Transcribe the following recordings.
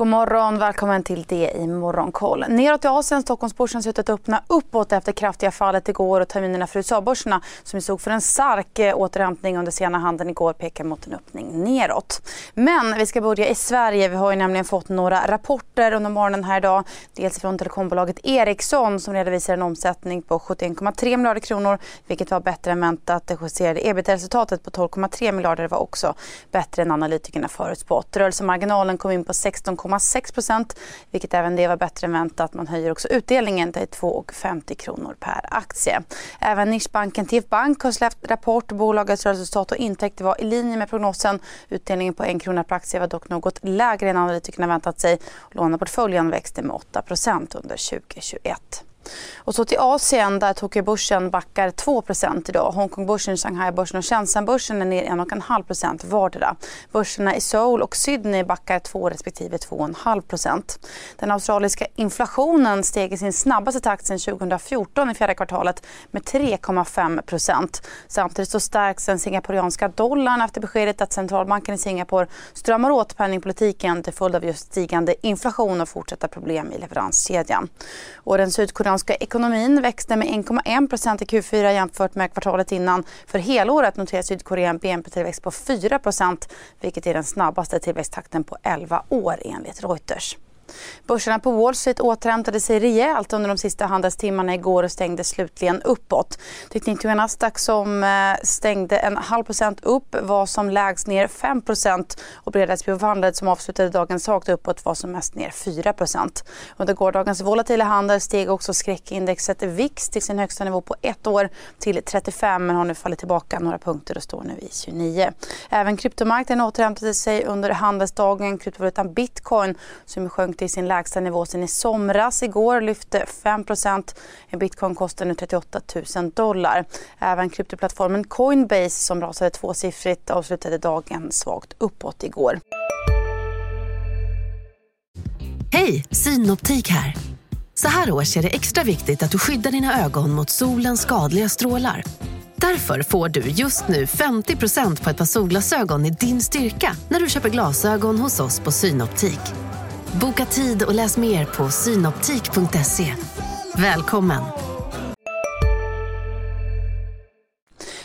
God morgon, välkommen till det i Morgonkoll. Neråt i Asien, Stockholmsbörsen ser ut att öppna uppåt efter kraftiga fallet igår och terminerna för USA-börserna som stod för en stark eh, återhämtning under sena handeln igår pekar mot en öppning neråt. Men vi ska börja i Sverige. Vi har ju nämligen fått några rapporter under morgonen här idag. Dels från telekombolaget Ericsson som redovisar en omsättning på 71,3 miljarder kronor vilket var bättre än väntat. Det justerade ebit-resultatet på 12,3 miljarder var också bättre än analytikerna förutspått. Rörelsemarginalen kom in på 16 2,6 procent vilket även det var bättre än väntat. Man höjer också utdelningen till 2,50 kronor per aktie. Även nischbanken TF Bank har släppt rapport. Bolagets resultat och intäkter var i linje med prognosen. Utdelningen på 1 krona per aktie var dock något lägre än analytikerna väntat sig. Låneportföljen växte med 8% under 2021. Och så till Asien där Tokyobörsen backar 2% idag. Hongkongbörsen, Shanghai-börsen och Shenzhenbörsen är ner 1,5% vardera. Börserna i Seoul och Sydney backar 2 respektive 2,5% Den australiska inflationen steg i sin snabbaste takt sedan 2014 i fjärde kvartalet med 3,5% Samtidigt så stärks den singaporianska dollarn efter beskedet att centralbanken i Singapore stramar åt penningpolitiken till följd av just stigande inflation och fortsatta problem i leveranskedjan. Och den sydkoreanska amerikanska ekonomin växte med 1,1% i Q4 jämfört med kvartalet innan. För helåret noterar Sydkorea en BNP-tillväxt på 4% vilket är den snabbaste tillväxttakten på 11 år enligt Reuters. Börserna på Wall Street återhämtade sig rejält under de sista handelstimmarna igår och stängde slutligen uppåt. Tekniktunga Nasdaq som eh, stängde en halv procent upp var som lägst ner 5% och Bredasbjörnhandel som avslutade dagen svagt uppåt var som mest ner 4% Under gårdagens volatila handel steg också skräckindexet VIX till sin högsta nivå på ett år till 35 men har nu fallit tillbaka några punkter och står nu i 29. Även kryptomarknaden återhämtade sig under handelsdagen. Kryptovalutan bitcoin som sjönk till sin lägsta nivå sen i somras. Igår lyfte 5 bitcoin kostar nu 38 000 dollar. Även kryptoplattformen Coinbase som rasade tvåsiffrigt avslutade dagen svagt uppåt igår. Hej, Synoptik här. Så här års är det extra viktigt att du skyddar dina ögon mot solens skadliga strålar. Därför får du just nu 50% på ett par solglasögon i din styrka när du köper glasögon hos oss på Synoptik. Boka tid och läs mer på synoptik.se. Välkommen!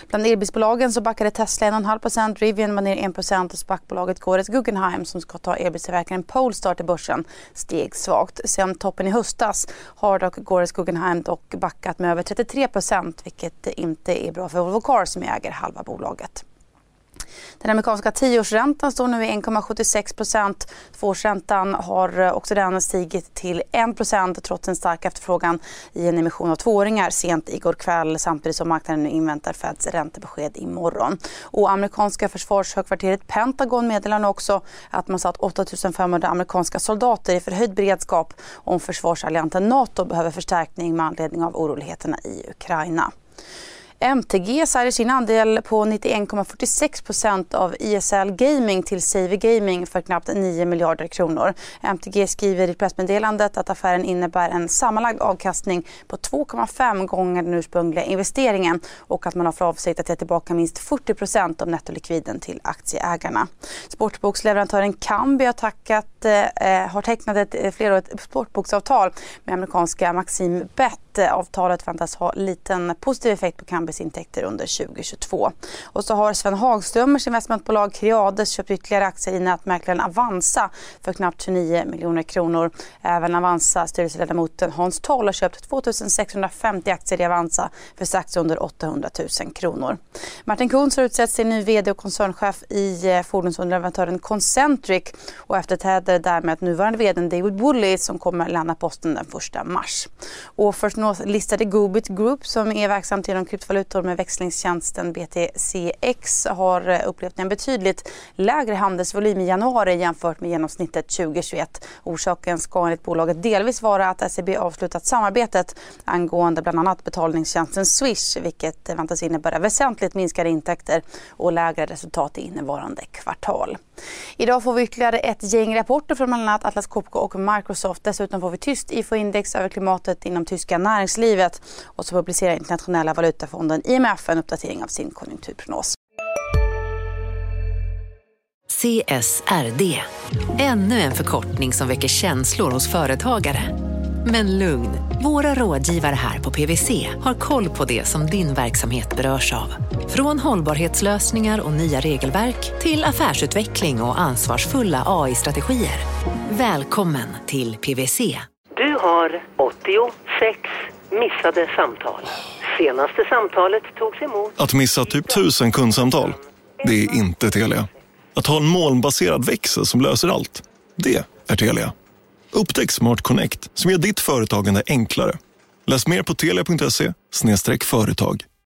Bland elbilsbolagen så backade Tesla 1,5 Rivian var ner 1% och SPAC-bolaget Gores Guggenheim som ska ta elbilstillverkaren Polestar till börsen steg svagt. Sen toppen i höstas har dock Gores Guggenheim dock backat med över 33% vilket inte är bra för Volvo Cars som äger halva bolaget. Den amerikanska tioårsräntan står nu i 1,76 procent. Tvåårsräntan har eh, också den stigit till 1 procent trots en stark efterfrågan i en emission av tvååringar sent igår kväll samtidigt som marknaden nu inväntar Feds räntebesked imorgon. Och amerikanska försvarshögkvarteret Pentagon meddelar nu också att man satt 8 500 amerikanska soldater i förhöjd beredskap om försvarsalliansen Nato behöver förstärkning med anledning av oroligheterna i Ukraina. MTG säljer sin andel på 91,46% av ISL Gaming till Savvy Gaming för knappt 9 miljarder kronor. MTG skriver i pressmeddelandet att affären innebär en sammanlagd avkastning på 2,5 gånger den ursprungliga investeringen och att man har för avsikt att ge tillbaka minst 40% av nettolikviden till aktieägarna. Sportboksleverantören Kambi har, tackat, eh, har tecknat ett eh, flerårigt sportboksavtal med amerikanska Maxim Bet Avtalet väntas ha liten positiv effekt på Kambi intäkter under 2022. Och så har Sven Hagströmers investmentbolag Creades köpt ytterligare aktier i nätmäklaren Avanza för knappt 29 miljoner kronor. Även Avanza styrelseledamoten Hans Toll har köpt 2 650 aktier i Avanza för strax under 800 000 kronor. Martin Kunz har utsetts till ny vd och koncernchef i eh, fordonsunderleverantören Concentric och efterträder därmed nuvarande vd David Woolley som kommer lämna posten den 1 mars. Och First listade Goobit Group som är verksamt inom kryptovalutor med växlingstjänsten BTCX har upplevt en betydligt lägre handelsvolym i januari jämfört med genomsnittet 2021. Orsaken ska enligt bolaget delvis vara att SEB avslutat samarbetet angående bland annat betalningstjänsten Swish vilket väntas innebära väsentligt minskade intäkter och lägre resultat i innevarande kvartal. Idag får vi ytterligare ett gäng rapporter från bland annat Atlas Copco och Microsoft. Dessutom får vi tyst IFO-index över klimatet inom tyska näringslivet och så publicerar Internationella valutafonden IMF en uppdatering av sin konjunkturprognos. CSRD. Ännu en förkortning som väcker känslor hos företagare. Men lugn, våra rådgivare här på PWC har koll på det som din verksamhet berörs av. Från hållbarhetslösningar och nya regelverk till affärsutveckling och ansvarsfulla AI-strategier. Välkommen till PWC. Du har 86 missade samtal. Senaste samtalet togs emot... Att missa typ tusen kundsamtal, det är inte Telia. Att ha en molnbaserad växel som löser allt, det är Telia. Upptäck Smart Connect som gör ditt företagande enklare. Läs mer på telia.se företag.